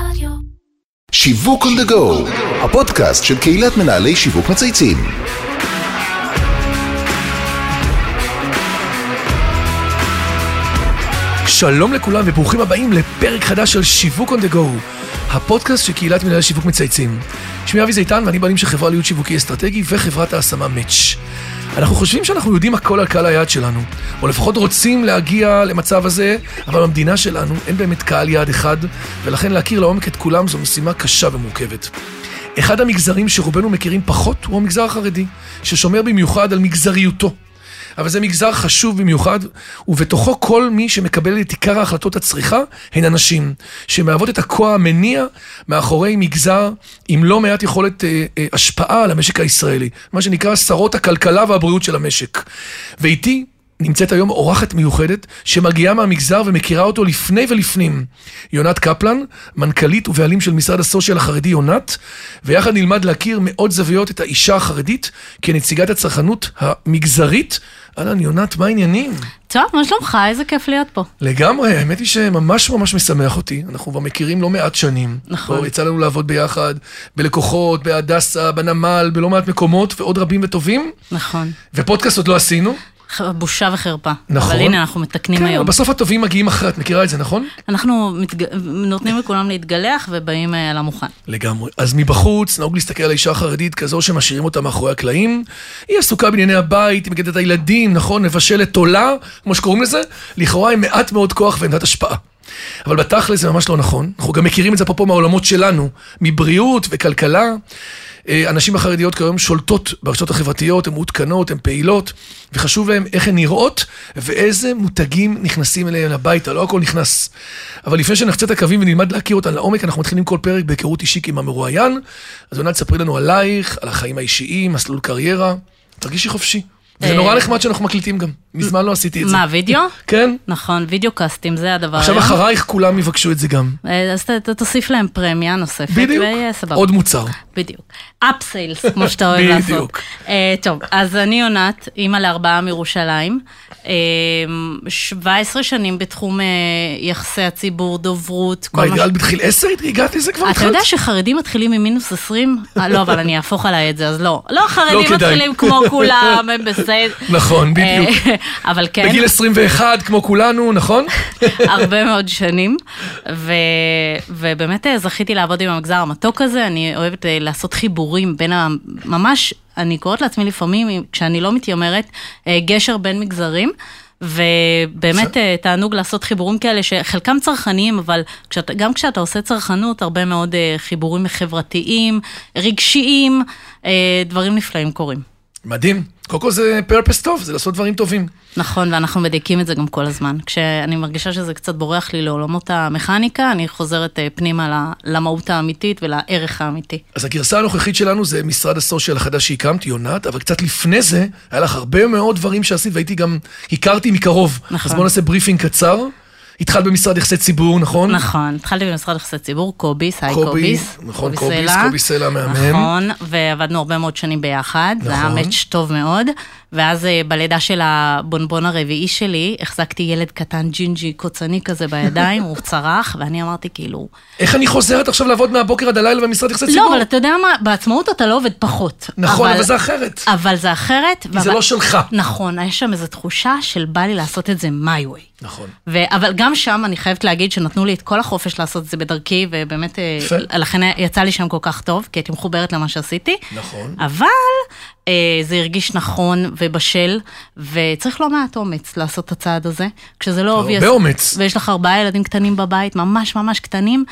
רדיו. שיווק on the go, הפודקאסט של קהילת מנהלי שיווק מצייצים. שלום לכולם וברוכים הבאים לפרק חדש של שיווק on the go, הפודקאסט של קהילת מנהלי שיווק מצייצים. שמי אבי זיתן ואני בעלים של חברה להיות שיווקי אסטרטגי וחברת ההשמה מאץ'. אנחנו חושבים שאנחנו יודעים הכל על קהל היעד שלנו, או לפחות רוצים להגיע למצב הזה, אבל במדינה שלנו אין באמת קהל יעד אחד, ולכן להכיר לעומק את כולם זו משימה קשה ומורכבת. אחד המגזרים שרובנו מכירים פחות הוא המגזר החרדי, ששומר במיוחד על מגזריותו. אבל זה מגזר חשוב במיוחד, ובתוכו כל מי שמקבל את עיקר ההחלטות הצריכה הן הנשים, שמהוות את הכוח המניע מאחורי מגזר עם לא מעט יכולת אה, אה, השפעה על המשק הישראלי, מה שנקרא שרות הכלכלה והבריאות של המשק. ואיתי נמצאת היום אורחת מיוחדת שמגיעה מהמגזר ומכירה אותו לפני ולפנים. יונת קפלן, מנכ"לית ובעלים של משרד הסושיאל החרדי יונת, ויחד נלמד להכיר מעוד זוויות את האישה החרדית כנציגת הצרכנות המגזרית. אהלן, יונת, מה העניינים? טוב, מה שלומך? איזה כיף להיות פה. לגמרי, האמת היא שממש ממש משמח אותי. אנחנו כבר מכירים לא מעט שנים. נכון. כבר יצא לנו לעבוד ביחד, בלקוחות, בהדסה, בנמל, בלא מעט מקומות, ועוד רבים וטובים. נכון. ופודקאסט עוד לא עשינו. בושה וחרפה. נכון. אבל הנה, אנחנו מתקנים כן, היום. אבל בסוף הטובים מגיעים אחרי, את מכירה את זה, נכון? אנחנו מתג... נותנים לכולם להתגלח ובאים על המוכן. לגמרי. אז מבחוץ נהוג להסתכל על האישה החרדית כזו שמשאירים אותה מאחורי הקלעים. היא עסוקה בענייני הבית, היא מגדלת את הילדים, נכון, מבשלת עולה, כמו שקוראים לזה, לכאורה עם מעט מאוד כוח ועמדת השפעה. אבל בתכל'ס זה ממש לא נכון. אנחנו גם מכירים את זה אפרופו מהעולמות שלנו, מבריאות וכלכלה. אה, הנשים החרדיות כיום שולטות ברשתות החברתיות, הן מעודכנות, הן פעילות, וחשוב להן איך הן נראות ואיזה מותגים נכנסים אליהן הביתה, לא הכל נכנס. אבל לפני שנחצה את הקווים ונלמד להכיר אותן לעומק, אנחנו מתחילים כל פרק בהיכרות אישית עם המרואיין. אז עונת, ספרי לנו עלייך, על החיים האישיים, מסלול קריירה. תרגישי חופשי. זה אה, נורא נחמד שאנחנו מקליטים גם. מזמן לא עשיתי את זה. מה, וידאו? כן. נכון, וידאו קאסטים, זה הדבר עכשיו היום. אחרייך כולם יבקשו את זה גם. אה, אז ת- תוסיף להם פרמיה נוספת, בדיוק. ויהיה סבבה. עוד מוצר. בדיוק. אפסיילס, כמו שאתה אוהב לעשות. בדיוק. אה, טוב, אז אני יונת, אימא לארבעה מירושלים. אה, 17 שנים בתחום אה, יחסי הציבור, דוברות, מה. הגעת בתחיל עשר? הגעת לזה כבר? אתה? יודע שחרדים מתחילים ממינוס 20? אה, לא, אבל אני אהפוך עליי את זה, אז לא. לא, חרדים כדאי. מתחילים כמו כולם, הם בסדר. נכון, בדיוק. אבל כן, בגיל 21, כמו כולנו, נכון? הרבה מאוד שנים, ו, ובאמת אה, זכיתי לעבוד עם המגזר המתוק הזה, אני אוהבת אה, לעשות חיבורים בין ה... ממש, אני קוראת לעצמי לפעמים, כשאני לא מתיימרת, אה, גשר בין מגזרים. ובאמת אה, תענוג לעשות חיבורים כאלה שחלקם צרכניים, אבל כשאתה, גם כשאתה עושה צרכנות, הרבה מאוד חיבורים חברתיים, רגשיים, דברים נפלאים קורים. מדהים. קודם כל זה purpose טוב, זה לעשות דברים טובים. נכון, ואנחנו מדייקים את זה גם כל הזמן. כשאני מרגישה שזה קצת בורח לי לעולמות המכניקה, אני חוזרת אה, פנימה למהות האמיתית ולערך האמיתי. אז הגרסה הנוכחית שלנו זה משרד הסושיאל החדש שהקמת, יונת, אבל קצת לפני זה, היה לך הרבה מאוד דברים שעשית, והייתי גם, הכרתי מקרוב. נכון. אז בואו נעשה בריפינג קצר. התחלת במשרד יחסי ציבור, נכון? נכון, התחלתי במשרד יחסי ציבור, קוביס, היי קובי, קוביס. נכון, קובי קוביס, סלע. מהמם. נכון, ועבדנו הרבה מאוד שנים ביחד, זה היה נכון. match טוב מאוד. ואז אה, בלידה של הבונבון הרביעי שלי, החזקתי ילד קטן ג'ינג'י קוצני כזה בידיים, הוא צרח, ואני אמרתי כאילו, איך אני חוזרת עכשיו לעבוד מהבוקר עד הלילה במשרד יחסי ציבור? לא, אבל אתה יודע מה, בעצמאות אתה לא עובד פחות. נכון, אבל זה אחרת. אבל זה אחרת. כי זה לא שלך. נכון, יש שם איזו תחושה של בא לי לעשות את זה my way. נכון. אבל גם שם אני חייבת להגיד שנתנו לי את כל החופש לעשות את זה בדרכי, ובאמת, אה. לכן יצא לי שם כל כך טוב, כי הייתי מחוברת למה שעשיתי. נכון. אבל אה, זה הרגיש נכון ובשל, וצריך לא מעט אומץ לעשות את הצעד הזה. כשזה לא הרבה obvious, אומץ. ויש לך ארבעה ילדים קטנים בבית, ממש ממש קטנים,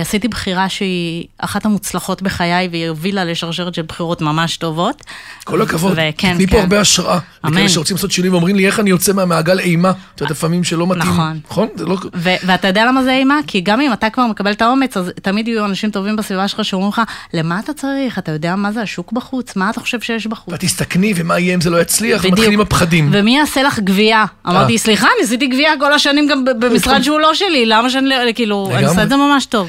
עשיתי בחירה שהיא אחת המוצלחות בחיי, והיא הובילה לשרשרת של בחירות ממש טובות. כל הכבוד. וכן, תתני פה כן. הרבה השראה. אמן. לכאלה שרוצים לעשות שינוי ואומרים לי, איך אני יוצא מהמעגל אימה? אתה יודע, לפעמים שלא מתאים. נכון. נכון? זה לא... ו- ואתה יודע למה זה אימה? כי גם אם אתה כבר מקבל את האומץ, אז תמיד יהיו אנשים טובים בסביבה שלך שאומרים לך, למה אתה צריך? אתה יודע מה זה השוק בחוץ? מה אתה חושב שיש בחוץ? ואת תסתכני, ומה יהיה אם זה לא יצליח. ומתחילים הפחדים. ומי יעשה לך גבייה? אמרתי, סליחה, ניסיתי גבייה כל השנים גם ב- במשרד שהוא לא שלי, למה שאני, לא- כאילו, אני. עושה את זה ממש טוב.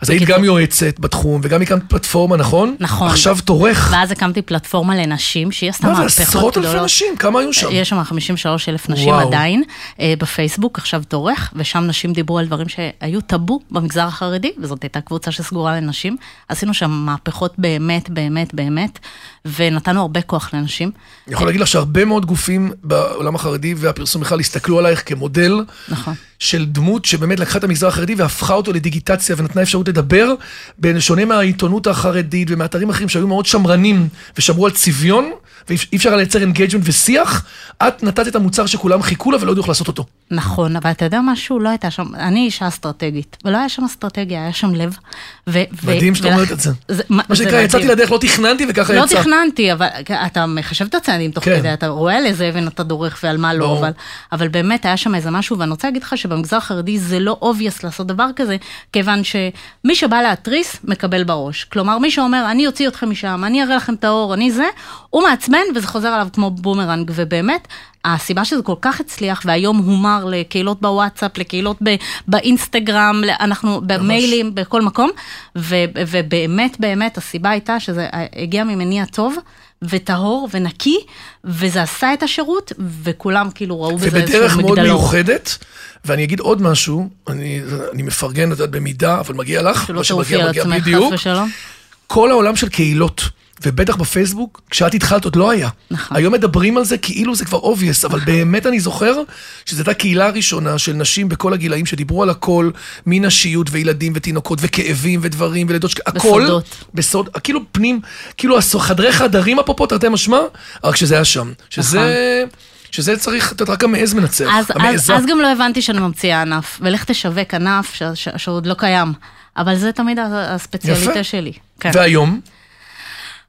אז היית גם יועצת בתחום, וגם הקמת פלטפורמה, נכון? נכון. עכשיו תורך. ואז הקמתי פלטפורמה לנשים, שהיא עשתה מה זה, מהפכות עשרות אלפי גדולות. נשים? כמה היו שם? יש שם 53 אלף נשים וואו. עדיין אה, בפייסבוק, עכשיו תורך, ושם נשים דיברו על דברים שהיו טאבו במגזר החרדי, וזאת הייתה קבוצה שסגורה לנשים. עשינו שם מהפכות באמת, באמת, באמת, ונתנו הרבה כוח לנשים. אני יכול להגיד לך שהרבה מאוד גופים בעולם החרדי והפרסום בכלל הסתכלו עלייך כמודל נכון. של דמות שבאמת לקחה את המגזר החרדי והפכה אותו לדיגיטציה ונתנה אפשרות לדבר, בשונה מהעיתונות החרדית ומאתרים אחרים שהיו מאוד שמרנים ושמרו על צביון, ואי אפשר היה לייצר engagement ושיח, את נתת את המוצר שכולם חיכו לה ולא ידעו איך לעשות אותו. נכון, אבל אתה יודע משהו? לא הייתה שם, אני אישה אסטרטגית, ולא היה שם אסטרטגיה, היה שם לב. ו- ו- מדהים שאת ולכ- אומרת את זה. מה מה שנקרא, יצאתי לדרך, לא תכננתי וככה לא יצא. תכננתי, אבל אתה מחשב את הצעדים תוך כן. כדי, אתה רואה על איזה אבן אתה דורך ועל מה לא, ברור. אבל, אבל באמת היה שם איזה משהו, ואני רוצה להגיד לך שבמגזר החרדי זה לא obvious לעשות דבר כזה, כיוון שמי שבא להתריס, מקבל בראש. כלומר, מי שאומר, אני אוציא אתכם משם, אני אראה לכם את האור, אני זה, הוא מעצבן וזה חוזר עליו כמו בומרנג, ובאמת, הסיבה שזה כל כך הצליח, והיום הומר לקהילות בוואטסאפ, לקהילות ב- באינסטגרם, אנחנו במיילים, בכל מקום, ו- ובאמת, באמת, הסיבה הייתה שזה הגיע ממניע טוב. וטהור ונקי, וזה עשה את השירות, וכולם כאילו ראו בזה איזשהו ובדרך מגדלור. מאוד מיוחדת, ואני אגיד עוד משהו, אני, אני מפרגן, את יודעת, במידה, אבל מגיע לך, שלא תעופי על עצמך. חס ושלום. כל העולם של קהילות, ובטח בפייסבוק, כשאת התחלת עוד לא היה. נכון. היום מדברים על זה כאילו זה כבר obvious, אבל באמת אני זוכר שזו הייתה קהילה ראשונה של נשים בכל הגילאים שדיברו על הכל, מנשיות וילדים ותינוקות וכאבים ודברים ולידות, הכל. בסודות. בסוד, כאילו פנים, כאילו חדרי חדרים אפרופו תרתי משמע, רק שזה היה שם. שזה... שזה צריך, את יודעת, רק המעז מנצח. נכון. אז, אז, המעזה. אז גם לא הבנתי שאני ממציאה ענף, ולך תשווק ענף ש, ש, שעוד לא קיים. אבל זה תמיד הספציאליטה יפה. שלי. כן. והיום,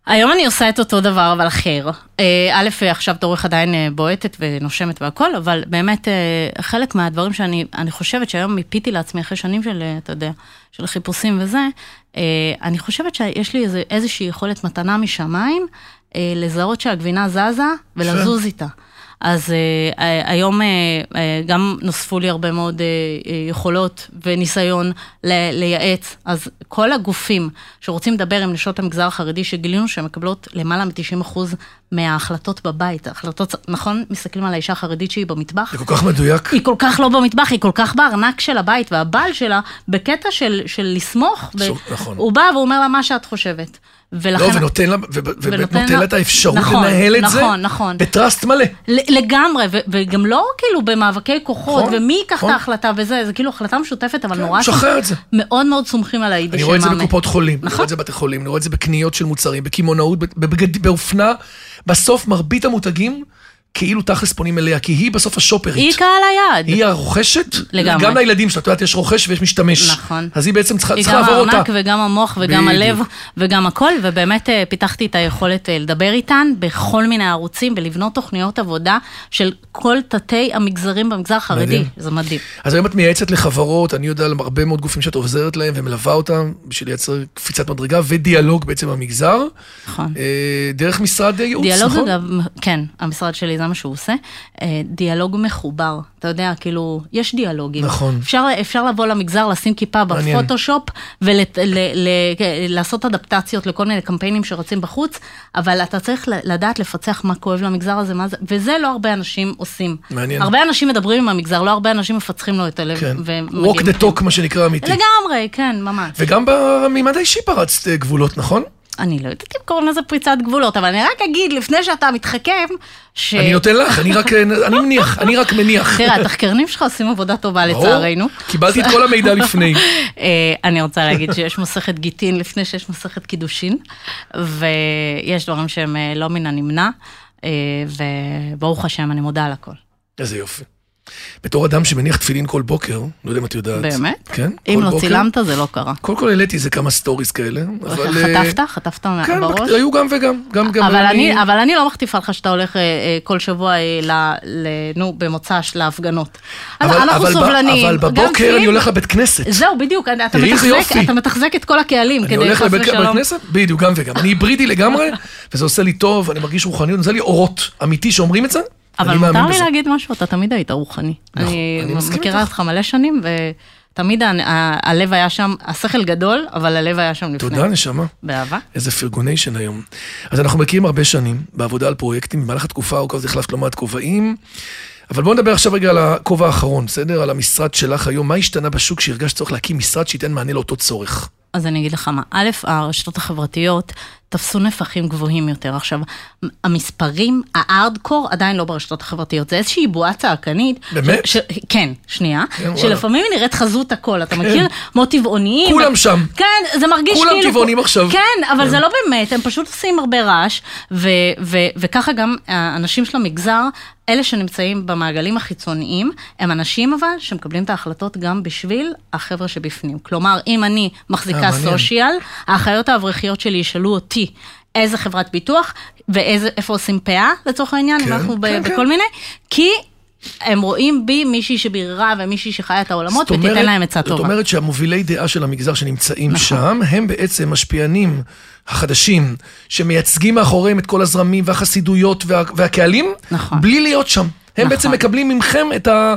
היום אני עושה את אותו דבר, אבל אחר. אה, א', עכשיו תורך עדיין אה, בועטת ונושמת והכל, אבל באמת אה, חלק מהדברים שאני אני חושבת שהיום מיפיתי לעצמי אחרי שנים של, אתה יודע, של חיפושים וזה, אני חושבת שיש לי איזה, איזושהי יכולת מתנה משמיים, לזהות שהגבינה זזה ולזוז איתה. אז uh, היום uh, uh, גם נוספו לי הרבה מאוד יכולות וניסיון ל- לייעץ, אז כל הגופים שרוצים לדבר עם נשות המגזר החרדי, שגילינו שהן מקבלות למעלה מ-90% מההחלטות בבית, ההחלטות, נכון? מסתכלים על האישה החרדית שהיא במטבח, זה כל כך מדויק. היא כל כך לא במטבח, היא כל כך בארנק של הבית, והבעל שלה, בקטע של, של לסמוך, סו- נכון. הוא בא והוא אומר לה מה שאת חושבת. ולכן... לא, ונותן לה, ובאמת ונותן נותן לה- את האפשרות נכון, לנהל את זה. נכון, נכון. בטראסט מלא. לגמרי, ו- וגם לא כאילו במאבקי כוחות, נכון, ומי ייקח נכון. את ההחלטה וזה, זה כאילו החלטה משותפת, אבל כן, נורא... משחרר את זה. מאוד מאוד סומכים על היידיש אני רואה את זה. בקופות חולים, אני נכון. רואה את זה בבתי חולים, אני רואה את זה בקניות של מוצרים, בקמעונאות, בבגד- באופנה. בסוף מרבית המותגים כאילו תכלס פונים אליה, כי היא בסוף השופרית. היא קהל היעד. היא הרוכשת, לגמרי. גם לילדים שלה, את יודעת, יש רוכש ויש משתמש. נכון. אז היא בעצם צריכה היא צריכה גם לעבור אותה. הארנק וגם המוח וגם בדיוק. הלב וגם הכל, ובאמת אה, פיתחתי את היכולת אה, לדבר איתן בכל מיני ערוצים ולבנות תוכניות עבודה של כל תתי המגזרים במגזר החרדי. מדהים. זה מדהים. אז היום את מייעצת לחברות, אני יודע על הרבה מאוד גופים שאת עוזרת להם ומלווה אותם בשביל לייצר קפיצת מדרגה ודיאלוג בעצם במגזר. נכון. אה, דרך משרד ייעוץ, דיאלוג נכון? אגב, כן, המשרד שלי זה מה שהוא עושה. אה, דיאלוג מחובר, אתה יודע, כאילו, יש דיאלוגים. נכון. אפשר, אפשר לבוא למגזר, לשים כיפה. בפוטושופ ולעשות אדפטציות לכל מיני קמפיינים שרצים בחוץ, אבל אתה צריך לדעת לפצח מה כואב למגזר הזה, מה זה, וזה לא הרבה אנשים עושים. מעניין. הרבה אנשים מדברים עם המגזר, לא הרבה אנשים מפצחים לו את הלב. כן. ומגיעים. walk the talk, מה שנקרא אמיתי. לגמרי, כן, ממש. וגם במימד האישי פרצת אה, גבולות, נכון? אני לא יודעת אם קוראים לזה פריצת גבולות, אבל אני רק אגיד, לפני שאתה מתחכם, ש... אני נותן לך, אני רק, אני מניח, אני רק מניח. תראה, התחקרים שלך עושים עבודה טובה. לצערנו. קיבלתי את כל המידע לפני. אה, אני רוצה להגיד שיש מסכת גיטין לפני שיש מסכת קידושין, ויש דברים שהם אה, לא מן הנמנע, אה, וברוך השם, אני מודה על הכל. איזה יופי. בתור אדם שמניח תפילין כל בוקר, לא יודע אם את יודעת. באמת? כן, אם לא בוקר. צילמת זה לא קרה. קודם כל העליתי איזה כמה סטוריז כאלה, אבל... אה, חטפת? חטפת כן, בראש? היו גם וגם. גם, גם אבל אני, אבל אני לא מחטיפה לך שאתה הולך אה, אה, כל שבוע, אה, ל, ל, נו, במוצ"ש להפגנות. אבל, אנחנו אבל, סובלניים. אבל בבוקר אני הולך לבית כנסת. זהו, בדיוק, אתה מתחזק. אתה מתחזק את כל הקהלים אני הולך לבית. כנסת, בדיוק, גם וגם. אני היברידי לגמרי, וזה עושה לי טוב, אני מרגיש רוחניות, זה לי אורות. אמיתי שאומרים את זה, אבל מותר לי בזה. להגיד משהו, אתה תמיד היית רוחני. נכון, אני אני מכירה. אותך מלא שנים, תמיד ה- ה- הלב היה שם, השכל גדול, אבל הלב היה שם לפני. תודה, נשמה. באהבה. איזה פרגוניישן היום. אז אנחנו מכירים הרבה שנים בעבודה על פרויקטים, במהלך התקופה הארוכה החלפת לא מעט כובעים. אבל בואו נדבר עכשיו רגע על הכובע האחרון, בסדר? על המשרד שלך היום. מה השתנה בשוק שהרגשת צורך להקים משרד שייתן מענה לאותו צורך? אז אני אגיד לך מה, א', הרשתות החברתיות תפסו נפחים גבוהים יותר. עכשיו, המספרים, הארדקור עדיין לא ברשתות החברתיות. זה איזושהי בועה צעקנית. באמת? ש, ש, כן, שנייה. כן. שלפעמים היא נראית חזות הכל, אתה מכיר? כמו טבעוניים. כולם שם. כן, זה מרגיש כולם כאילו... טבעונים עכשיו. כן, אבל זה לא באמת, הם פשוט עושים הרבה רעש, ו, ו, וככה גם האנשים של המגזר, אלה שנמצאים במעגלים החיצוניים, הם אנשים אבל שמקבלים את ההחלטות גם בשביל החבר'ה שבפנים. כלומר, אם אני מחזיקה מעניין. סושיאל, האחיות האברכיות שלי ישאלו אותי איזה חברת ביטוח ואיפה עושים פאה, לצורך העניין, כן, אם אנחנו כן, כן. בכל מיני, כי... הם רואים בי מישהי שביררה ומישהי שחיה את העולמות זאת אומרת- ותיתן להם עצה זאת טובה. אומרת שהמובילי דעה של המגזר שנמצאים נכון. שם, הם בעצם משפיענים החדשים, שמייצגים מאחוריהם את כל הזרמים והחסידויות וה, והקהלים, נכון. בלי להיות שם. הם נכון. בעצם מקבלים מכם את, ה,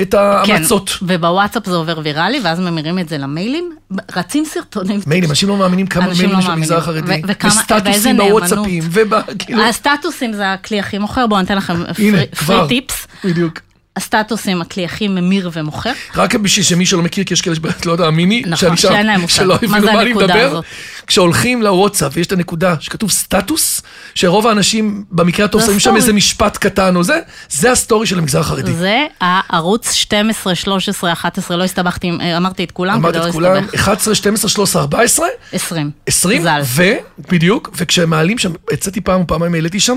את ההמלצות. כן, ובוואטסאפ זה עובר ויראלי, ואז ממירים את זה למיילים, רצים סרטונים. מיילים, אנשים לא מאמינים כמה אנשים מיילים לא יש במגזר. החרדי. וסטטוסים. בוואטסאפים, וב... כאילו... הסטטוסים זה הכלי הכי מוכר, בואו ניתן לכם free. tips. בדיוק. הסטטוסים, הכלי הכי ממיר ומוכר. רק בשביל שמי שלא מכיר, כי יש כאלה שבאמת לא יודע, מיני, נכון, שאני שם. שלא הבינו מה אני מדבר. כשהולכים לוואטסאפ ויש את הנקודה שכתוב סטטוס, שרוב האנשים במקרה הטוב שמים שם הסטורי. איזה משפט קטן או זה, זה הסטורי של המגזר החרדי. זה הערוץ 12, 13, 11, לא הסתבכתי, עם- אמרתי את כולם אמרת כדי לא את כולם, להסתבך. 11, 12, 13, 14, 20. 20, ז"ל. ובדיוק, וכשמעלים שם, יצאתי פעם או פעמיים, העליתי שם,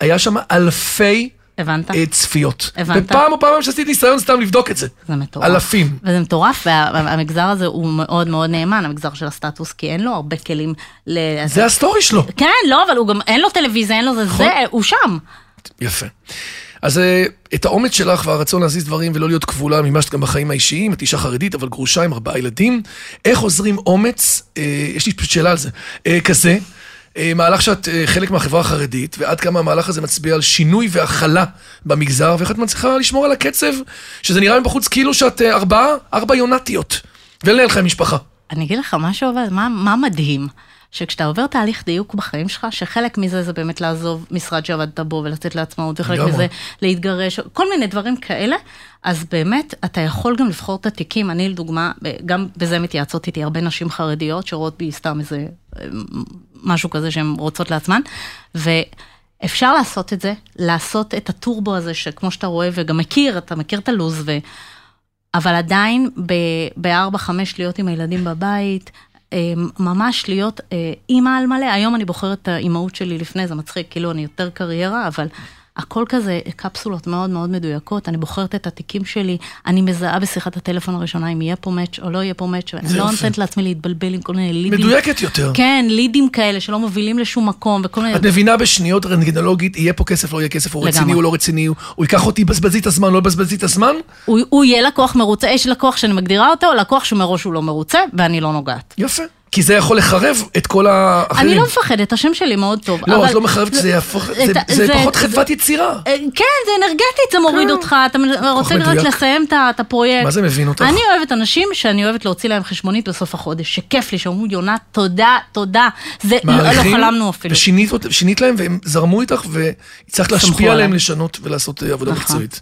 היה שם אלפי הבנת? צפיות. הבנת? ופעם או פעמיים שעשיתי ניסיון סתם לבדוק את זה. זה מטורף. אלפים. וזה מטורף, והמגזר הזה הוא מאוד מאוד נאמן, המגזר של הסטטוס, כי אין לו הרבה כלים ל... זה הסטורי שלו. כן, לא, אבל הוא גם, אין לו טלוויזיה, אין לו זה, נכון. זה, הוא שם. יפה. אז אה, את האומץ שלך והרצון להזיז דברים ולא להיות כבולה מימשת גם בחיים האישיים, את אישה חרדית, אבל גרושה עם ארבעה ילדים. איך עוזרים אומץ, אה, יש לי שאלה על זה, אה, כזה, מהלך שאת אה, חלק מהחברה החרדית, ועד כמה המהלך הזה מצביע על שינוי והכלה במגזר, ואיך את מצליחה לשמור על הקצב, שזה נראה מבחוץ כאילו שאת אה, ארבעה, ארבע יונתיות, ולנהל לך משפחה. אני אגיד לך, מה שעובד, מה, מה מדהים? שכשאתה עובר תהליך דיוק בחיים שלך, שחלק מזה זה באמת לעזוב משרד שעבדת בו ולצאת לעצמאות, וחלק. מזה להתגרש, כל מיני דברים כאלה, אז באמת אתה יכול גם לבחור את התיקים. אני לדוגמה, גם בזה מתייעצות איתי הרבה נשים חרדיות שרואות בי סתם איזה אה, משהו כזה שהן רוצות לעצמן, ואפשר לעשות את זה, לעשות את הטורבו הזה, שכמו שאתה רואה וגם מכיר, אתה מכיר את הלו"ז, ו... אבל עדיין בארבע, חמש להיות עם הילדים בבית, אה, ממש להיות אה, אימא על מלא. היום אני בוחרת את האימהות שלי לפני, זה מצחיק, כאילו אני יותר קריירה, אבל הכל כזה קפסולות מאוד מאוד מדויקות, אני בוחרת את התיקים שלי, אני מזהה בשיחת הטלפון הראשונה אם יהיה פה מאץ' או לא יהיה פה מאץ', ואני לא. נותנת לעצמי להתבלבל עם כל מיני לידים. מדויקת יותר. כן, לידים כאלה שלא מובילים לשום מקום, וכל מיני... את מבינה בשניות רנטגנולוגית, יהיה פה כסף, לא יהיה כסף, הוא רציני. הוא לא רציני, הוא ייקח אותי, בזבזי את הזמן, לא בזבזי את הזמן? הוא יהיה לקוח מרוצה, יש לקוח שאני מגדירה אותו, לקוח שמראש הוא לא מרוצה, ואני לא נוגעת. יפה. כי זה יכול לחרב את כל האחרים. אני לא מפחדת, השם שלי מאוד טוב. לא, אבל- את לא מחרבת, זה יהפוך, זה- את- זה זה- פחות זה- חדוות יצירה. אה, כן, זה אנרגטית, זה מוריד כן. אותך, אתה רוצה רק מדויק. לסיים את הפרויקט. מה זה מבין אותך? אני אוהבת אנשים שאני אוהבת להוציא להם חשבונית בסוף החודש, שכיף לי, שאומרים, יונת, תודה, תודה. זה לא לא חלמנו אפילו. ושינית להם והם זרמו איתך והצלחת להשפיע עליהם עליי. לשנות ולעשות אה, עבודה נכון. מקצועית.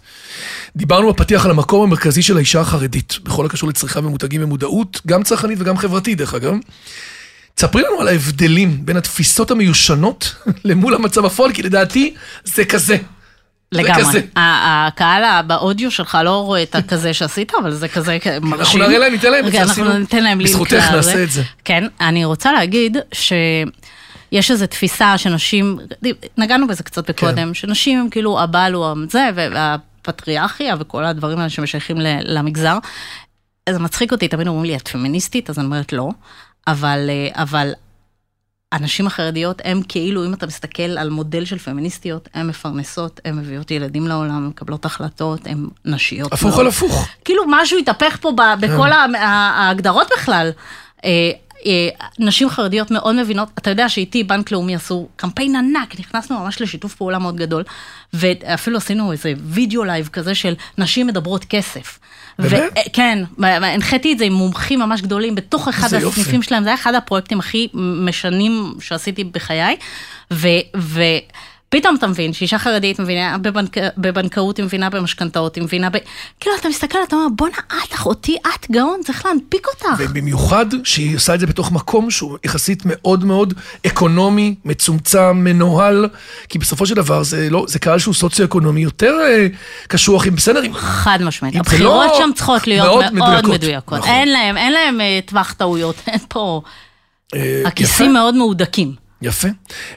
דיברנו בפתיח על המקום המרכזי של האישה החרדית, בכל הקשור לצריכה ומותגים ומודעות, גם צרכנית וגם חברתית דרך אגב. תספרי לנו על ההבדלים בין התפיסות המיושנות למול המצב הפועל, כי לדעתי זה כזה. זה לגמרי. הקהל באודיו שלך לא רואה את הכזה שעשית, אבל זה כזה מרשים. אנחנו נראה להם, ניתן להם את זה, כן, אנחנו ניתן להם לינק בזכותך. נעשה את זה. כן, אני רוצה להגיד שיש איזו תפיסה שנשים, נגענו בזה קצת כן. בקודם, שנשים הם כאילו הבעל הוא זה, והפטריארכיה וכל הדברים האלה שמשייכים למגזר. זה מצחיק אותי, תמיד אומרים לי, את פמיניסטית? אז אני אומרת לא, אבל, אה, אבל הנשים החרדיות הן כאילו, אם אתה מסתכל על מודל של פמיניסטיות, הן מפרנסות, הן מביאות ילדים לעולם, מקבלות החלטות, הן נשיות. הפוך מאוד. על הפוך. כאילו משהו התהפך פה ב- בכל ה- ה- ההגדרות בכלל. אה, אה, נשים חרדיות מאוד מבינות, אתה יודע שאיתי בנק לאומי עשו קמפיין ענק, נכנסנו ממש לשיתוף פעולה מאוד גדול, ואפילו עשינו איזה וידאו לייב כזה של נשים מדברות כסף. באמת? ו- כן, הנחיתי את זה עם מומחים ממש גדולים בתוך אחד איזה יופי. הסניפים שלהם, זה היה אחד הפרויקטים הכי משנים שעשיתי בחיי, ו... ו- פתאום אתה מבין שאישה חרדית מבינה בבנק, בבנקאות, היא מבינה במשכנתאות, היא מבינה ב... כאילו, אתה מסתכל, אתה אומר, בואנה, את אחותי, את גאון, צריך להנפיק אותך. ובמיוחד שהיא עושה את זה בתוך מקום שהוא יחסית מאוד מאוד אקונומי, מצומצם, מנוהל, כי בסופו של דבר זה, לא, זה קהל שהוא סוציו-אקונומי יותר אה, קשוח, עם בסדר, עם... חד משמעית, אם הבחירות לא שם צריכות להיות מאוד מאוד, מדויקות. מדויקות. נכון. אין להם, אין להם אה, טווח טעויות, אין פה... אה, הכיסים. מאוד מהודקים. יפה.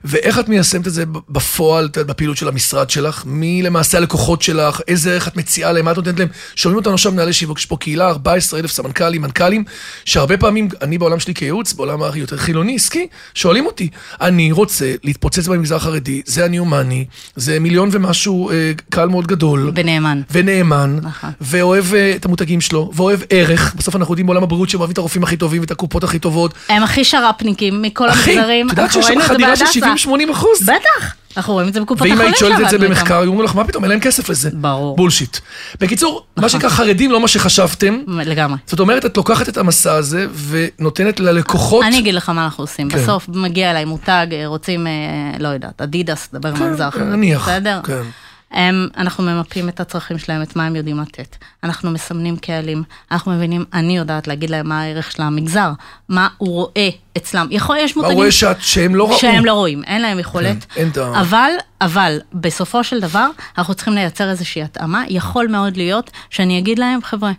ואיך את מיישמת את זה בפועל, בפעילות של המשרד שלך? מי למעשה הלקוחות שלך? איזה ערך את מציעה להם? מה את נותנת להם? שומעים אותנו עכשיו מנהלי שיווק, יש פה קהילה, 14 אלף סמנכ"לים, מנכ"לים, שהרבה פעמים, אני בעולם שלי כייעוץ, בעולם היותר חילוני, עסקי, שואלים אותי, אני רוצה להתפוצץ במגזר החרדי, זה אני הומני, זה מיליון ומשהו, אה, קהל מאוד גדול. ונאמן. ונאמן, נכון. ואוהב אה, את המותגים שלו, ואוהב ערך, בסוף אנחנו יודעים בעולם הבריאות שהם אוהבים את הרופאים הכי טובים ואת הקופות הכי טובות. הם הכי שר"פניקים מכל המגזרים. שם חדירה של בהדסה. 70-80 אחוז? בטח, אנחנו רואים את זה בקופות ואם החולים היית שואלת את זה במחקר. היו אומרים לך, מה פתאום, אין להם כסף לזה. ברור. בולשיט. בקיצור, מה שנקרא חרדים, לא מה שחשבתם. לגמרי. זאת אומרת, את לוקחת את המסע הזה ונותנת ללקוחות... אני אגיד לך מה אנחנו עושים. כן. בסוף מגיע אליי מותג, אה, רוצים, אה, לא יודעת, אדידס, דבר כן, במגזר החרדי. נניח, בסדר? כן. הם, אנחנו ממפים את הצרכים שלהם, את מה הם יודעים לתת. אנחנו מסמנים קהלים, אנחנו מבינים, אני יודעת להגיד להם מה הערך של המגזר, מה הוא רואה אצלם. יכול, יש מה מותגים... רואה שאת- שהם לא ראו? שהם לא רואים, אין להם יכולת. כן, אין ה- אבל, אבל, בסופו של דבר, אנחנו צריכים לייצר איזושהי התאמה. יכול מאוד להיות שאני אגיד להם, חבר'ה,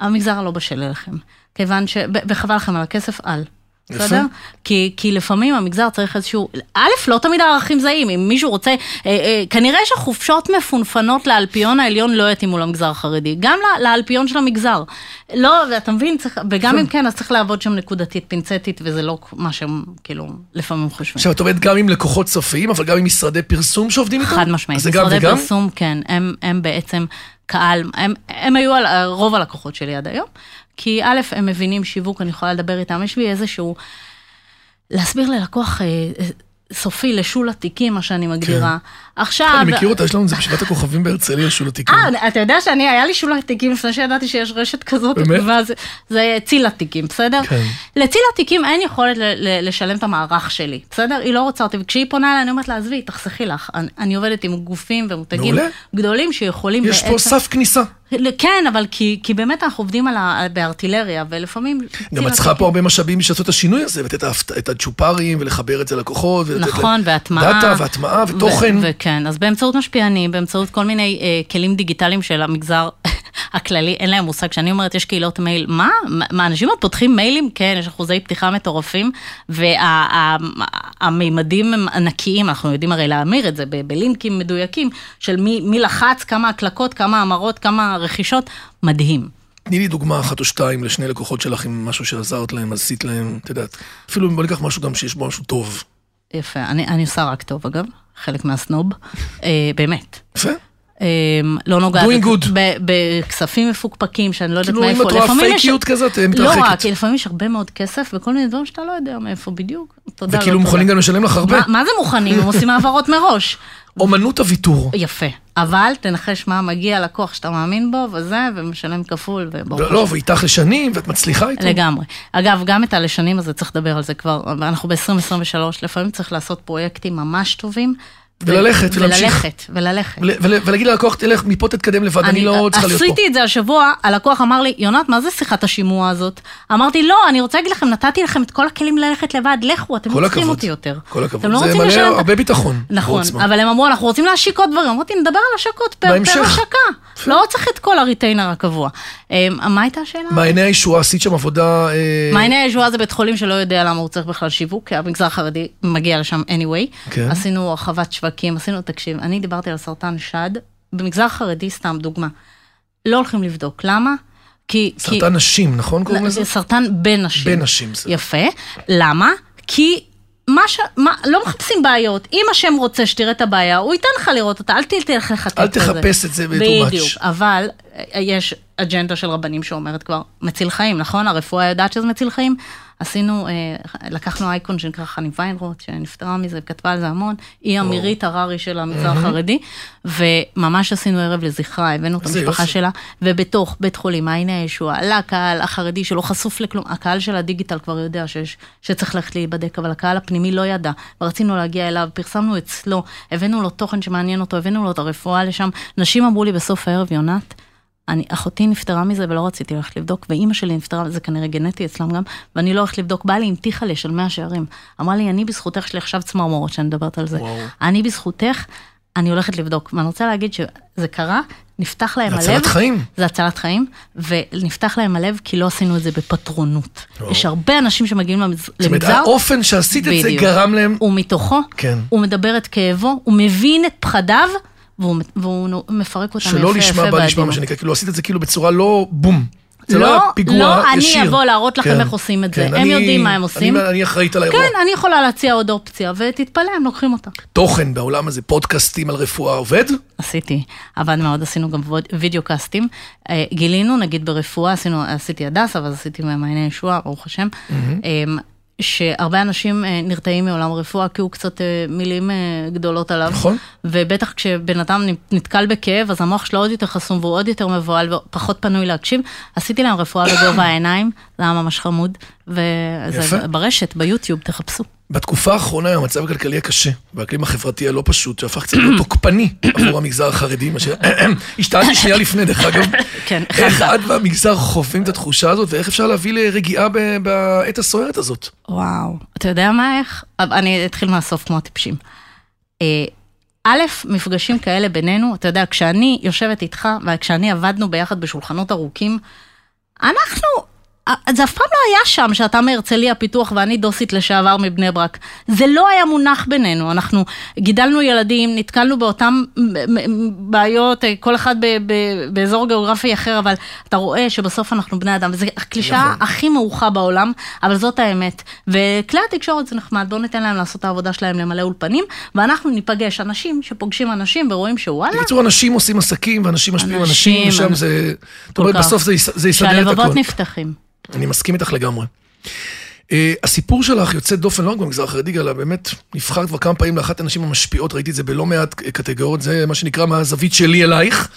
המגזר לא בשל אליכם. כיוון ש... וחבל לכם על הכסף, אל. בסדר? כי, כי לפעמים המגזר צריך איזשהו, א', לא תמיד הערכים זהים, אם מישהו רוצה, אה, אה, כנראה שחופשות מפונפנות לאלפיון העליון לא יתאימו למגזר החרדי, גם ל- לאלפיון של המגזר. לא, ואתה מבין, צריך, וגם אם כן, אז צריך לעבוד שם נקודתית, פינצטית, וזה לא מה שהם כאילו לפעמים חושבים. עכשיו, את עובדת גם עם לקוחות סופיים, אבל גם עם משרדי פרסום שעובדים איתם? חד משמעית. משרדי? פרסום, כן, הם, הם בעצם קהל, הם, הם היו על, רוב הלקוחות שלי עד היום, כי א', הם מבינים שיווק, אני יכולה לדבר איתם, יש לי איזשהו, להסביר ללקוח אה, אה, סופי לשול התיקים, מה שאני מגדירה. עכשיו... כן. אני מכיר אותה, יש לנו את זה בשבעת הכוכבים בהרצליה, שול התיקון. אה, אתה יודע שאני, היה לי שול התיקים לפני שידעתי שיש רשת כזאת, באמת? ואז זה ציל התיקים, בסדר? כן. לציל התיקים אין יכולת ל- ל- לשלם את המערך שלי, בסדר? היא לא רוצה אותי, וכשהיא פונה אליי, אני אומרת לה, עזבי, תחסכי לך. אני, אני עובדת עם גופים ומותגים מעולה. גדולים שיכולים יש פה סף כניסה. כן, אבל כי, כי באמת אנחנו עובדים על ה... בארטילריה, ולפעמים... גם את צריכה פה הרבה משאבים בשביל לעשות את השינוי הזה, ולתת את הצ'ופרים, ולחבר את זה ללקוחות, ולתת נכון, והטמעה. דאטה, והטמעה, ותוכן. ו- וכן, אז באמצעות משפיענים, באמצעות כל מיני אה, כלים דיגיטליים של המגזר הכללי, אין להם מושג. כשאני אומרת, יש קהילות מייל, מה? מה, אנשים עוד פותחים מיילים? כן, יש אחוזי פתיחה מטורפים, והמימדים הם ענקיים, אנחנו יודעים הרי להמיר את זה בלינקים מדויקים, של מי, מי לחץ, כמה הקלקות, כמה המרות, כמה רכישות, מדהים. תני לי דוגמה אחת או שתיים לשני לקוחות שלך עם משהו שעזרת להם, עשית להם, את יודעת. אפילו אם בוא ניקח משהו גם שיש בו משהו טוב. יפה, אני, אני עושה רק טוב אגב, חלק מהסנוב, אה, באמת. יפה. אה, לא נוגעת בכספים מפוקפקים שאני לא יודעת כאילו, אם מאיפה. את רואה לפעמים יש- פייקיות כזאת, לא מתרחקת. רק, כי לפעמים יש הרבה מאוד כסף וכל מיני דברים שאתה לא יודע מאיפה בדיוק. לא וכאילו תודה. מוכנים גם לשלם לך הרבה. מה זה מוכנים? הם עושים העברות מראש. אומנות הוויתור. יפה, אבל תנחש מה מגיע לקוח שאתה מאמין בו וזה, ומשלם כפול, וברוך לא, לא, ואיתך לשנים, ואת מצליחה איתו. לגמרי. אגב, גם את הלשנים הזה צריך לדבר על זה כבר, אנחנו ב-2023, לפעמים צריך לעשות פרויקטים ממש טובים. וללכת, ולהמשיך. וללכת, וללכת. ול- ול- ולהגיד ללקוח, תלך, מפה תתקדם לבד, אני לא צריכה להיות פה. עשיתי את זה השבוע, הלקוח אמר לי, יונת, מה זה שיחת השימוע הזאת? אמרתי, לא, אני רוצה להגיד לכם, נתתי לכם את כל הכלים ללכת לבד, לכו, אתם לא צריכים. אותי יותר. כל הכבוד. אתם לא זה מלא הרבה ביטחון. נכון. אבל הם אמרו, אנחנו רוצים להשיק עוד דברים. אמרתי, נדבר על השקות פר השקה. לא צריך את כל הריטיינר הקבוע. אה, מה הייתה השאלה? מעייני הישועה, עשית שם עבודה... אה, מעייני הישועה זה בית חולים שלא יודע למה הוא צריך בכלל שיווק, כי המגזר החרדי מגיע לשם anyway. כן. עשינו הרחבת שווקים, עשינו, תקשיב, אני דיברתי על סרטן שד, במגזר חרדי, סתם דוגמה, לא הולכים לבדוק. למה? כי... כי- סרטן נשים, נכון קוראים לזה? סרטן בין נשים. בין נשים, בסדר. יפה. למה? כי... מה ש... מה, לא מחפשים בעיות. אם השם רוצה שתראה את הבעיה, הוא ייתן לך לראות אותה, אל תלך לחטט אל בזה. תחפש את זה ב- too much. בדיוק, אבל אה, יש, אג'נדה של רבנים שאומרת כבר, מציל חיים, נכון? הרפואה יודעת שזה מציל חיים. עשינו, אה, לקחנו אייקון שנקרא חני ויינרוט, שנפטרה מזה וכתבה על זה המון, היא המירית הררי של המגזר החרדי, וממש עשינו ערב לזכרה, הבאנו את המשפחה. שלה, ובתוך בית חולים מעייני הישועה, עלה הקהל החרדי שלא חשוף לכלום, הקהל של הדיגיטל כבר יודע שיש, שצריך ללכת להיבדק, אבל הקהל הפנימי לא ידע, ורצינו להגיע אליו, פרסמנו אצלו, הבאנו לו תוכן שמעניין אותו, הבאנו לו את הרפואה לשם, נשים אמרו לי בסוף הערב, יונת, אני, אחותי נפטרה מזה ולא רציתי ללכת לבדוק, ואימא שלי נפטרה, זה כנראה גנטי אצלם גם, ואני לא הולכת לבדוק. באה לי עם טיחלה של מאה שערים. אמרה לי, אני בזכותך, יש לי עכשיו צמרמורות שאני מדברת על זה. וואו. אני בזכותך, אני הולכת לבדוק. ואני רוצה להגיד שזה קרה, נפתח להם זה הלב. הצלת חיים. זה הצלת חיים, ונפתח להם הלב כי לא עשינו את זה בפטרונות. וואו. יש הרבה אנשים שמגיעים למגז- זאת אומרת, למגזר, האופן שעשית את זה בדיוק. גרם להם... ומתוכו, כן. הוא מדבר את כאבו, הוא מבין את פחדיו, והוא, והוא מפרק אותם יפה שלא יפה נשמע בא נשמע מה בעדינות. שנקרא, כאילו עשית את זה כאילו בצורה לא בום. זה לא לא, היה פיגוע לא, ישיר. אני אבוא להראות לכם כן, איך עושים את זה. כן, הם אני- יודעים מה הם עושים. אני, אני אחראית על האירוע. כן, אני יכולה להציע עוד אופציה, ותתפלא, הם לוקחים אותה. תוכן בעולם הזה, פודקאסטים על רפואה עובד? עשיתי, עבד מאוד, עשינו גם וידאו קאסטים. אה, גילינו, נגיד ברפואה, עשינו, עשיתי הדסה, אבל עשיתי מעייני ישועה, ברוך השם, אמ, שהרבה אנשים אה, נרתעים מעולם הרפואה, כי הוא קצת אה, מילים אה, גדולות עליו. נכון. ובטח כשבן אדם נתקל בכאב, אז המוח שלו עוד יותר חסום והוא עוד יותר מבוהל ופחות פנוי להקשיב. עשיתי להם רפואה בגובה העיניים, זה היה ממש חמוד. וזה ברשת, ביוטיוב, תחפשו. בתקופה האחרונה המצב הכלכלי הקשה, והאקלים החברתי הלא פשוט, שהפך קצת להיות תוקפני עבור המגזר החרדי, מה ש... השתעלתי שנייה לפני, דרך אגב. כן, איך. את והמגזר חווים את התחושה הזאת, ואיך אפשר להביא לרגיעה בעת הסוערת הזאת? וואו, אתה יודע מה איך? אני אתחיל מהסוף כמו הטיפשים. אה, א', מפגשים כאלה בינינו, אתה יודע, כשאני יושבת איתך, וכשאני עבדנו ביחד בשולחנות ארוכים, אנחנו, זה אף פעם לא היה שם שאתה מהרצליה פיתוח ואני דוסית לשעבר מבני ברק. זה לא היה מונח בינינו, אנחנו גידלנו ילדים, נתקלנו באותן בעיות, אה, כל אחד ב- ב- באזור גיאוגרפי אחר, אבל אתה רואה שבסוף אנחנו בני אדם, וזו הקלישאה נכון. הכי מאוחה בעולם, אבל זאת האמת. וכלי התקשורת זה נחמד, בואו ניתן להם לעשות את העבודה שלהם, למלא אולפנים, ואנחנו ניפגש, אנשים שפוגשים אנשים ורואים שוואלה, בקיצור, אנשים עושים עסקים, ואנשים משפיעים אנשים, ושם זה... זאת אומרת. בסוף זה יס- זה יסדר את שהלבבות הכול. נפתחים. אני מסכים איתך לגמרי. Uh, הסיפור שלך יוצא דופן לא רק במגזר החרדי, אלא באמת נבחרת כבר כמה פעמים לאחת הנשים המשפיעות, ראיתי את זה בלא מעט קטגוריות, זה מה שנקרא מהזווית שלי אלייך.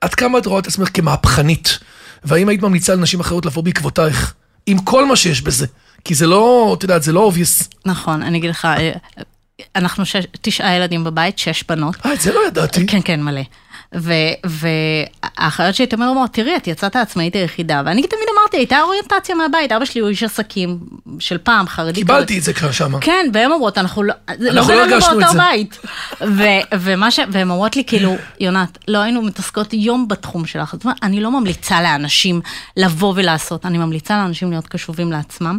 עד כמה את רואה את עצמך כמהפכנית? והאם היית ממליצה לנשים אחרות לבוא בעקבותייך? עם כל מה שיש בזה. כי זה לא, את יודעת, זה לא obvious. נכון, אני אגיד לך, אה, אנחנו שש, תשעה ילדים בבית, שש בנות. אה, את זה לא ידעתי. כן, כן, מלא. והאחיות שלי תמיד אומרות, תראי, את יצאת העצמאית היחידה, ואני תמיד אמרתי, הייתה אוריינטציה מהבית, אבא שלי הוא איש עסקים של פעם, חרדי. קיבלתי את זה כאן שמה. כן, והן אומרות, אנחנו לא, זה לא אנחנו לא בינינו הרגשנו את באותו זה. בית. ו- ומה ש... והן אומרות לי, כאילו, יונת, לא היינו מתעסקות יום בתחום שלך. זאת אומרת, אני לא ממליצה לאנשים לבוא ולעשות, אני ממליצה לאנשים להיות קשובים לעצמם.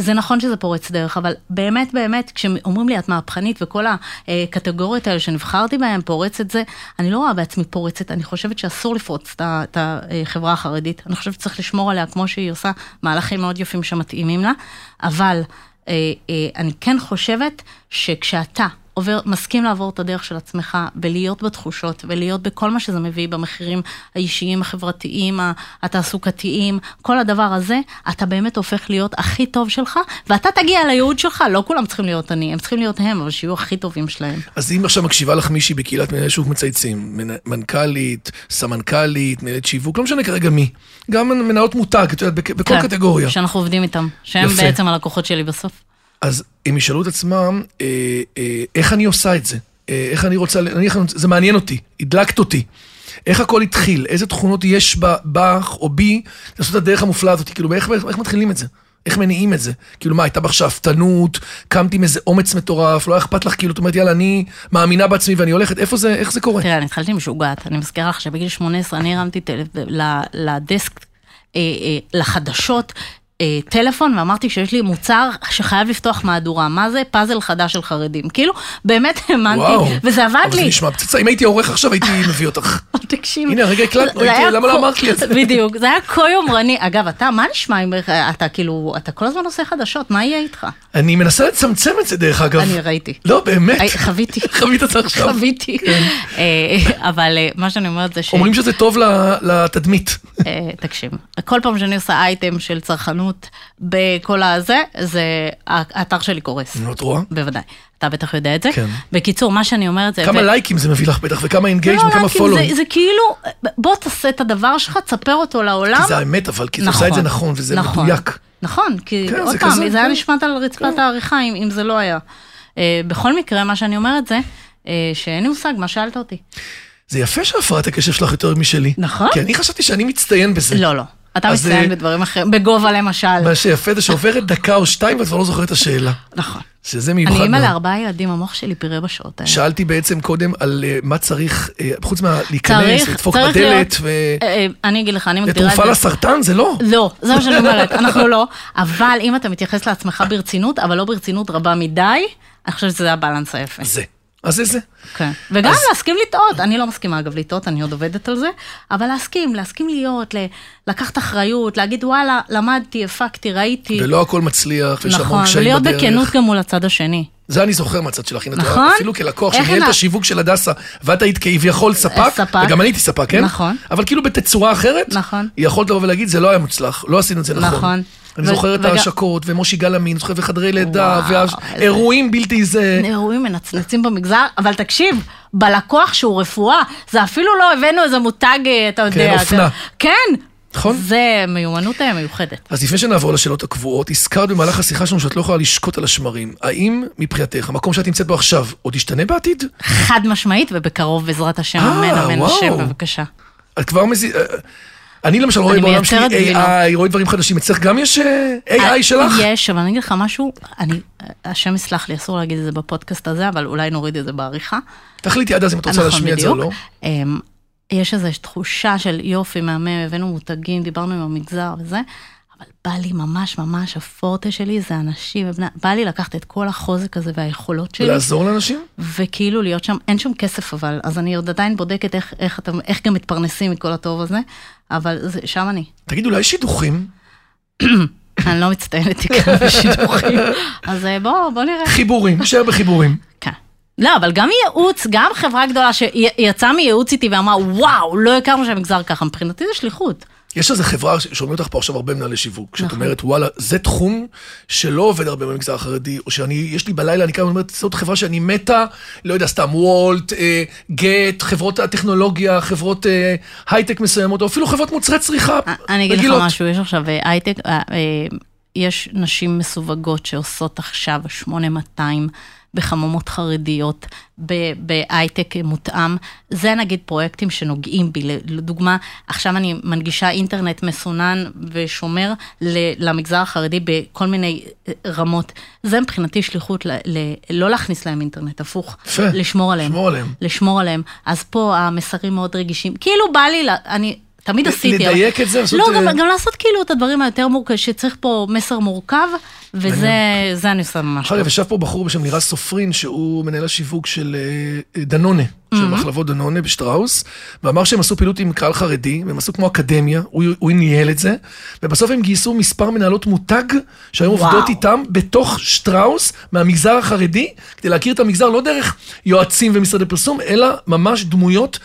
זה נכון שזה פורץ דרך, אבל באמת באמת, כשאומרים לי את מהפכנית וכל הקטגוריות האלה שנבחרתי בהן, פורצת זה, אני לא רואה בעצמי פורצת, אני חושבת שאסור לפרוץ את החברה החרדית. אני חושבת שצריך לשמור עליה כמו שהיא עושה מהלכים מאוד יפים שמתאימים לה, אבל אה, אה, אני כן חושבת שכשאתה עובר, מסכים לעבור את הדרך של עצמך ולהיות בתחושות ולהיות בכל מה שזה מביא במחירים האישיים, החברתיים, התעסוקתיים, כל הדבר הזה, אתה באמת הופך להיות הכי טוב שלך, ואתה תגיע לייעוד שלך, לא כולם צריכים להיות אני, הם צריכים להיות הם, אבל שיהיו הכי טובים שלהם. אז אם עכשיו מקשיבה לך מישהי בקהילת מנהלי שוק מצייצים, מנ- מנכ"לית, סמנכ"לית, מנהלת שיווק, לא משנה כרגע מי, גם מנהלות מותג, את יודעת, בכל כן, קטגוריה. שאנחנו עובדים איתם, שהם יפה. בעצם הלקוחות שלי בסוף. אז הם ישאלו את עצמם, אה, אה, איך אני עושה את זה? אה, איך אני רוצה, אני- זה מעניין אותי, הדלקת אותי. איך הכל התחיל? איזה תכונות יש בך או בי לעשות את הדרך המופלאה הזאת? כאילו, איך, איך, איך מתחילים את זה? איך מניעים את זה? כאילו, מה, הייתה בך שאפתנות, קמת עם איזה אומץ מטורף, לא היה אכפת לך, כאילו, את אומרת, יאללה, אני מאמינה בעצמי ואני הולכת, איפה זה, איך זה קורה? תראה, אני התחלתי משוגעת, אני מזכירה לך שבגיל 18 אני הרמתי טל... ל- לדסק, לחדשות. אה, טלפון ואמרתי שיש לי מוצר שחייב לפתוח מהדורה, מה זה? פאזל חדש של חרדים. כאילו, באמת האמנתי. וזה עבד אבל זה לי. נשמע פצצה, אם הייתי עורך עכשיו הייתי מביא אותך. תקשיב. הנה, הרגע הקלטנו, זה למה לא אמרת לי את זה? בדיוק, זה היה כה יומרני. אגב, אתה, מה נשמע אם אתה כאילו, אתה כל הזמן עושה חדשות, מה יהיה איתך? אני מנסה לצמצם את זה דרך אגב. אני ראיתי. לא, באמת. היי, חוויתי. חווית את זה עכשיו. חוויתי. אה, אבל אה, מה שאני אומרת זה ש... אומרים שזה טוב לתדמית. אה, תקשיב, כל פעם שאני עושה אייטם של צרכנות בכל הזה, זה, האתר שלי קורס. נו, את רואה? בוודאי. אתה בטח יודע את זה. כן. בקיצור, מה שאני אומרת זה... כמה ו- לייקים זה מביא לך בטח, וכמה אינגייג' לא, וכמה לייקים, פולו. זה, זה כאילו, בוא תעשה את הדבר שלך, תספר אותו לעולם. כי זה האמת, אבל כי אתה עושה את זה נכון, וזה נכון, מדויק. נכון, כי כן, עוד זה פעם, כזה, זה היה כן. נשמט על רצפת העריכה אם, אם זה לא היה. אה, בכל מקרה, מה שאני אומרת זה, אה, שאין לי מושג, מה שאלת אותי? זה יפה שהפרעת הקשב שלך יותר משלי. נכון. כי אני חשבתי שאני מצטיין בזה. לא, לא. אתה מצטיין אה, בדברים אחרים, בגובה למשל. מה שיפה זה שעוברת דקה או שתיים ואת כבר לא זוכרת את השאלה. נכון. שזה מיוחד אני אימא. לארבעה ילדים, המוח שלי פירה בשעות האלה. שאלתי בעצם קודם על אה, מה צריך, אה, חוץ מהלהיכנס, צריך- לדפוק בדלת, ו... אני אגיד לך, אני מגדירה את זה... לסרטן? זה לא. לא, זה מה שאני אומרת, אנחנו לא. אבל אם אתה מתייחס לעצמך ברצינות, אבל לא ברצינות רבה מדי, אני חושבת שזה הבלנס היפה. זה. אז זה זה. כן. וגם אז- להסכים לטעות, אני לא מסכימה אגב לטעות, אני עוד עובדת על זה, אבל להסכים, להסכים להיות, ל- לקחת אחריות, להגיד וואלה, למדתי, הפקתי, ראיתי. ולא הכל מצליח, ויש המון נכון, קשיים ולהיות בדרך. בכנות גם מול הצד השני. זה אני זוכר מהצד שלך, הנה, נכון? אפילו כלקוח שניהל את השיווק של הדסה, ואת היית כביכול ספק, ספק. וגם אני הייתי ספק, כן? נכון. אבל כאילו בתצורה אחרת, נכון. יכולת לבוא ולהגיד, זה לא היה מוצלח, לא עשינו את זה נכון. נכון. אני זוכר את ההשקות, ומושי גלאמין, זוכר וחדרי לידה, וואו, והאירועים בלתי זה... אירועים מנצנצים במגזר, אבל תקשיב, בלקוח שהוא רפואה, זה אפילו לא הבאנו איזה מותג, אה, אתה יודע. אופנה. כן. נכון. זה מיומנות אה, מיוחדת. אז לפני שנעבור לשאלות הקבועות, הזכרת במהלך השיחה שלנו שאת לא יכולה לשקוט על השמרים. האם מבחינתך, המקום שאת נמצאת בו עכשיו, עוד ישתנה בעתיד? חד משמעית, ובקרוב בעזרת השם, אה, אמן, אמן. השם, בבקשה. את כבר מזי... אה, אני למשל רואה בעולם שלי. AI, רואה דברים חדשים. אצלך גם יש אה, AI שלך? יש, אבל אני אגיד לך משהו, אני, השם יסלח לי, אסור להגיד את זה בפודקאסט הזה, אבל אולי נוריד את זה בעריכה. תחליטי עד אז אם את רוצה נכון, להשמיע את זה או לא. אמ, יש איזו תחושה של יופי, מהמם, הבאנו מותגים, דיברנו עם המגזר וזה, אבל בא לי ממש ממש, הפורטה שלי זה אנשים ובני, בא לי לקחת את כל החוזק הזה והיכולות שלי, לעזור לאנשים? וכאילו להיות שם, אין שם כסף אבל, אז אני עוד עדיין בודקת איך, איך, אתם, איך גם מתפרנסים מכל הטוב הזה, אבל זה, שם אני. תגיד, אולי שידוכים? אני לא מצטיינת עיקר בשידוכים, אז אה, בוא, בוא נראה. חיבורים, נשאר בחיבורים. כן. לא, אבל גם ייעוץ, גם חברה גדולה שיצאה מייעוץ איתי ואמרה, וואו, לא הכרנו שהמגזר ככה, מבחינתי זה שליחות. יש איזו חברה, שומעים אותך פה עכשיו הרבה מנהלי שיווק, שאת נכון. אומרת, וואלה, זה תחום שלא עובד הרבה במגזר החרדי, או שאני, יש לי בלילה, אני קם ואומרת, זאת חברה שאני מתה, לא יודע, סתם וולט, אה, גט, חברות הטכנולוגיה, חברות אה, הייטק מסוימות, או אפילו חברות מוצרי צריכה אני אגיד לך. משהו, יש עכשיו אה, הייטק, אה, אה, יש נשים מסווגות שעושות עכשיו 8200 בחממות חרדיות, בהייטק מותאם. זה נגיד פרויקטים שנוגעים בי. לדוגמה, עכשיו אני מנגישה אינטרנט מסונן ושומר למגזר החרדי בכל מיני אה, רמות. זה מבחינתי שליחות, ל- ל- לא להכניס להם אינטרנט, הפוך. לשמור עליהם. לשמור עליהם. לשמור עליהם. אז פה המסרים מאוד רגישים. כאילו בא לי, אני תמיד עשיתי. אבל- לדייק את זה, לא, אה, גם, גם לעשות כאילו את הדברים היותר מורכבים, שצריך פה מסר מורכב, וזה זה אני עושה ממש אגב. ישב פה בחור בשם לירז סופרין, שהוא מנהל השיווק של אה, דנונה, של. מחלבות דנונה בשטראוס, ואמר שהם עשו פעילות עם קהל חרדי, והם עשו כמו אקדמיה, הוא, הוא ניהל את זה, ובסוף הם גייסו מספר מנהלות מותג, שהיו. עובדות איתם בתוך שטראוס, מהמגזר החרדי, כדי להכיר את המגזר לא דרך יועצים ומשרדי פרסום, אלא ממש דמויות.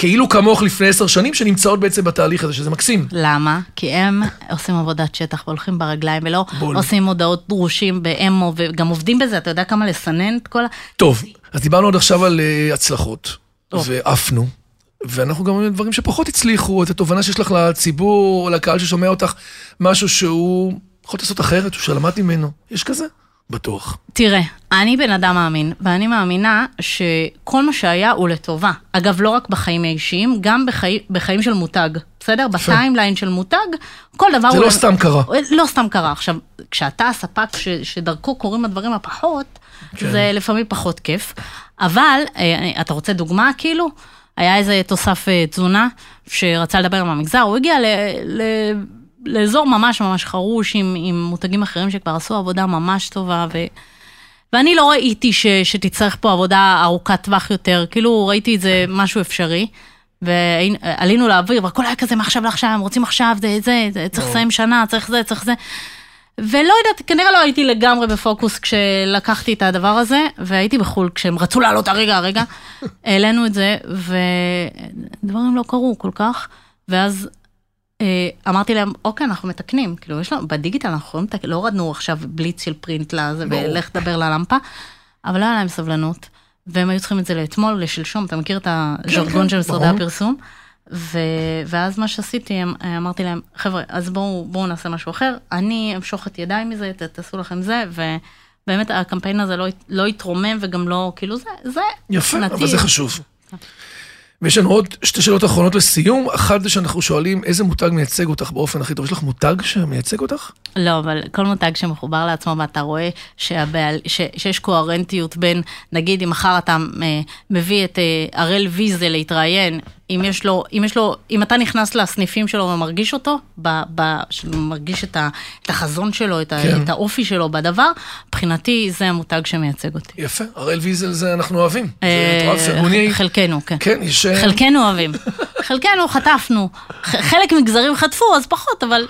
כאילו כמוך לפני עשר שנים, שנמצאות בעצם בתהליך הזה, שזה מקסים. למה? כי הם עושים עבודת שטח והולכים ברגליים, ולא בול. עושים הודעות דרושים באמו, וגם עובדים בזה, אתה יודע כמה לסנן את כל ה... טוב, אז דיברנו עד עכשיו על uh, הצלחות, טוב. ועפנו, ואנחנו גם אומרים דברים שפחות הצליחו, את התובנה שיש לך לציבור, לקהל ששומע אותך, משהו שהוא יכול לעשות אחרת, או שלמד ממנו. יש כזה? בטוח. תראה, אני בן אדם מאמין, ואני מאמינה שכל מה שהיה הוא לטובה. אגב, לא רק בחיים האישיים, גם בחי... בחיים של מותג, בסדר? בטיימליין של מותג, כל דבר זה הוא... לא סתם קרה. לא סתם קרה. עכשיו, כשאתה הספק ש... שדרכו קורים הדברים הפחות, כן. זה לפעמים פחות כיף. אבל, אה, אתה רוצה דוגמה כאילו? היה איזה תוסף אה, תזונה שרצה לדבר עם המגזר, הוא הגיע ל... ל... לאזור ממש ממש חרוש עם, עם מותגים אחרים שכבר עשו עבודה ממש טובה, ו, ואני לא ראיתי ש, שתצטרך פה עבודה ארוכת טווח יותר, כאילו ראיתי את זה משהו אפשרי. ועלינו לאוויר, והכל היה כזה מעכשיו לעכשיו, רוצים עכשיו, זה, זה, זה צריך לסיים שנה, צריך זה, צריך זה. ולא יודעת, כנראה לא הייתי לגמרי בפוקוס כשלקחתי את הדבר הזה, והייתי בחו"ל כשהם רצו לעלות הרגע, הרגע, העלינו את זה, ודברים לא קרו כל כך, ואז אמרתי להם, אוקיי, אנחנו מתקנים, כאילו, יש לנו, בדיגיטל אנחנו יכולים לתקן, לא הורדנו עכשיו בליץ של פרינט לזה, ולך תדבר ללמפה, אבל לא היה להם סבלנות, והם היו צריכים את זה לאתמול, לשלשום, אתה מכיר את הז'רגון של משרדי הפרסום? ו... ואז מה שעשיתי, אמרתי להם, חבר'ה, אז בואו בוא נעשה משהו אחר, אני אמשוך את ידיי מזה, ת, תעשו לכם זה, ובאמת הקמפיין הזה לא, לא התרומם וגם לא, כאילו זה, זה יפה, נתיב. אבל זה חשוב. ויש לנו עוד שתי שאלות אחרונות לסיום. אחת זה שאנחנו שואלים, איזה מותג מייצג אותך באופן הכי טוב? יש לך מותג שמייצג אותך? לא, אבל כל מותג שמחובר לעצמו, ואתה רואה שהבעל, ש, שיש קוהרנטיות בין, נגיד, אם מחר אתה אה, מביא את אה, הראל ויזל להתראיין, אם יש לו, אם יש לו, אם אתה נכנס לסניפים שלו ומרגיש אותו, ב, ב, מרגיש את, ה, את החזון שלו, את, כן. את האופי שלו בדבר, מבחינתי זה המותג שמייצג אותי. יפה, הראל ויזל זה אנחנו אוהבים. אה, זה פרגוני. חלקנו, כן. כן, יש... חלקנו אוהבים. חלקנו חטפנו. חלק מגזרים חטפו, אז פחות, אבל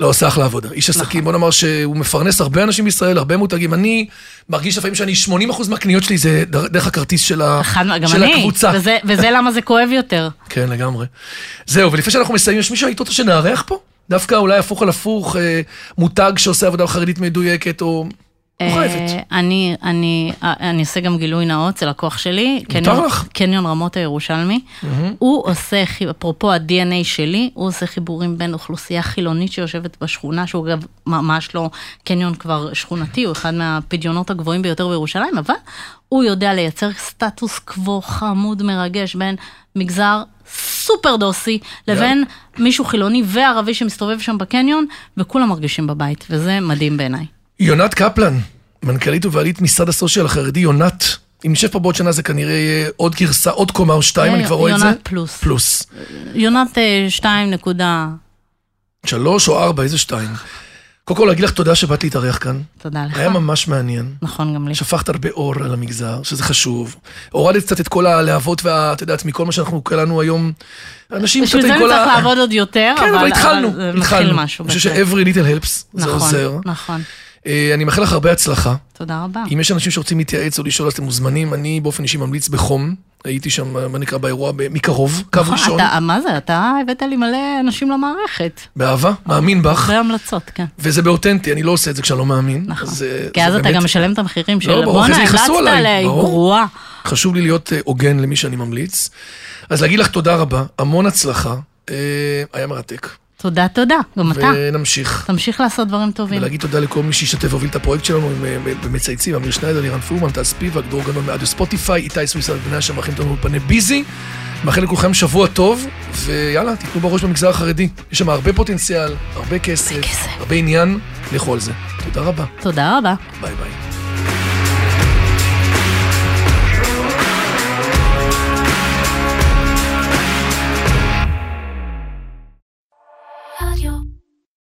לא, עושה אחלה עבודה. איש עסקים, בוא נאמר שהוא מפרנס הרבה אנשים בישראל, הרבה מותגים. אני מרגיש לפעמים שאני, 80% מהקניות שלי זה דרך הכרטיס של, ה... של הקבוצה. וזה, וזה למה זה כואב יותר. כן, לגמרי. זהו, ולפני שאנחנו מסיימים, יש מישהו היית רוצה שנארח פה? דווקא אולי הפוך על הפוך, אה, מותג שעושה עבודה חרדית מדויקת, או... אה, אני, אני, אני אעשה גם גילוי נאות, זה לקוח שלי. מותר לך. קניון רמות הירושלמי. הוא עושה, אפרופו ה-DNA שלי, הוא עושה חיבורים בין אוכלוסייה חילונית שיושבת בשכונה, שהוא אגב ממש לא קניון כבר שכונתי, הוא אחד מהפדיונות הגבוהים ביותר בירושלים, אבל הוא יודע לייצר סטטוס קוו חמוד מרגש בין מגזר סופר דוסי, לבין מישהו חילוני וערבי שמסתובב שם בקניון, וכולם מרגישים בבית, וזה מדהים בעיניי. יונת קפלן, מנכ"לית ובעלית משרד הסושיאל החרדי, יונת. אם נשב פה בעוד שנה זה כנראה יהיה עוד גרסה, עוד קומה או שתיים, אני כבר רואה את זה. יונת פלוס. פלוס. יונת אה, שתיים נקודה... שלוש או ארבע, איזה שתיים. קודם כל להגיד לך תודה שבאת להתארח כאן. תודה לך. היה ממש מעניין. נכון, גם לי. שפכת הרבה אור על המגזר, שזה חשוב. הורדת קצת את כל הלהבות ואת יודעת, מכל מה שאנחנו כולנו היום. אנשים קצת עם כל ה... בשביל זה צריך לעבוד עוד יותר, כן, אבל התחלנו, התחלנו. אני חושב ש-every little helps, זה נכון, עוזר. נכון. אה, אני מאחל לך הרבה הצלחה. תודה רבה. אם יש אנשים שרוצים להתייעץ או לשאול, אז אתם מוזמנים. אני באופן אישי ממליץ בחום. הייתי שם, מה נקרא, באירוע מקרוב, קו נכון, ראשון. אתה, מה זה, אתה הבאת לי מלא אנשים למערכת. באהבה, מאמין בך. אחרי המלצות, כן. וזה באותנטי, אני לא עושה את זה כשאני לא מאמין. נכון. זה, כי אז אתה באמת... גם משלם את המחירים של בואנה, המלצת עליה, היא גרועה. חשוב לי להיות אה, הוגן למי שאני ממליץ. אז להגיד לך תודה רבה, המון הצלחה, אה, היה מרתק. תודה, תודה, גם אתה. ונמשיך. תמשיך לעשות דברים טובים. ולהגיד תודה לכל מי שהשתתף והוביל את הפרויקט שלנו אה, במצייצים, אמיר שניידר, לירן פורמן, טל ספיבק, דרור גנון מאדיו ספוטיפיי, איתי סוויסר בני השם, מארחים אותנו באולפני ביזי. מאחל לכולכם שבוע טוב, ויאללה, תיתנו בראש במגזר החרדי. יש שם הרבה פוטנציאל, הרבה, כסף. הרבה עניין, לכו על זה. תודה רבה. תודה רבה. ביי ביי.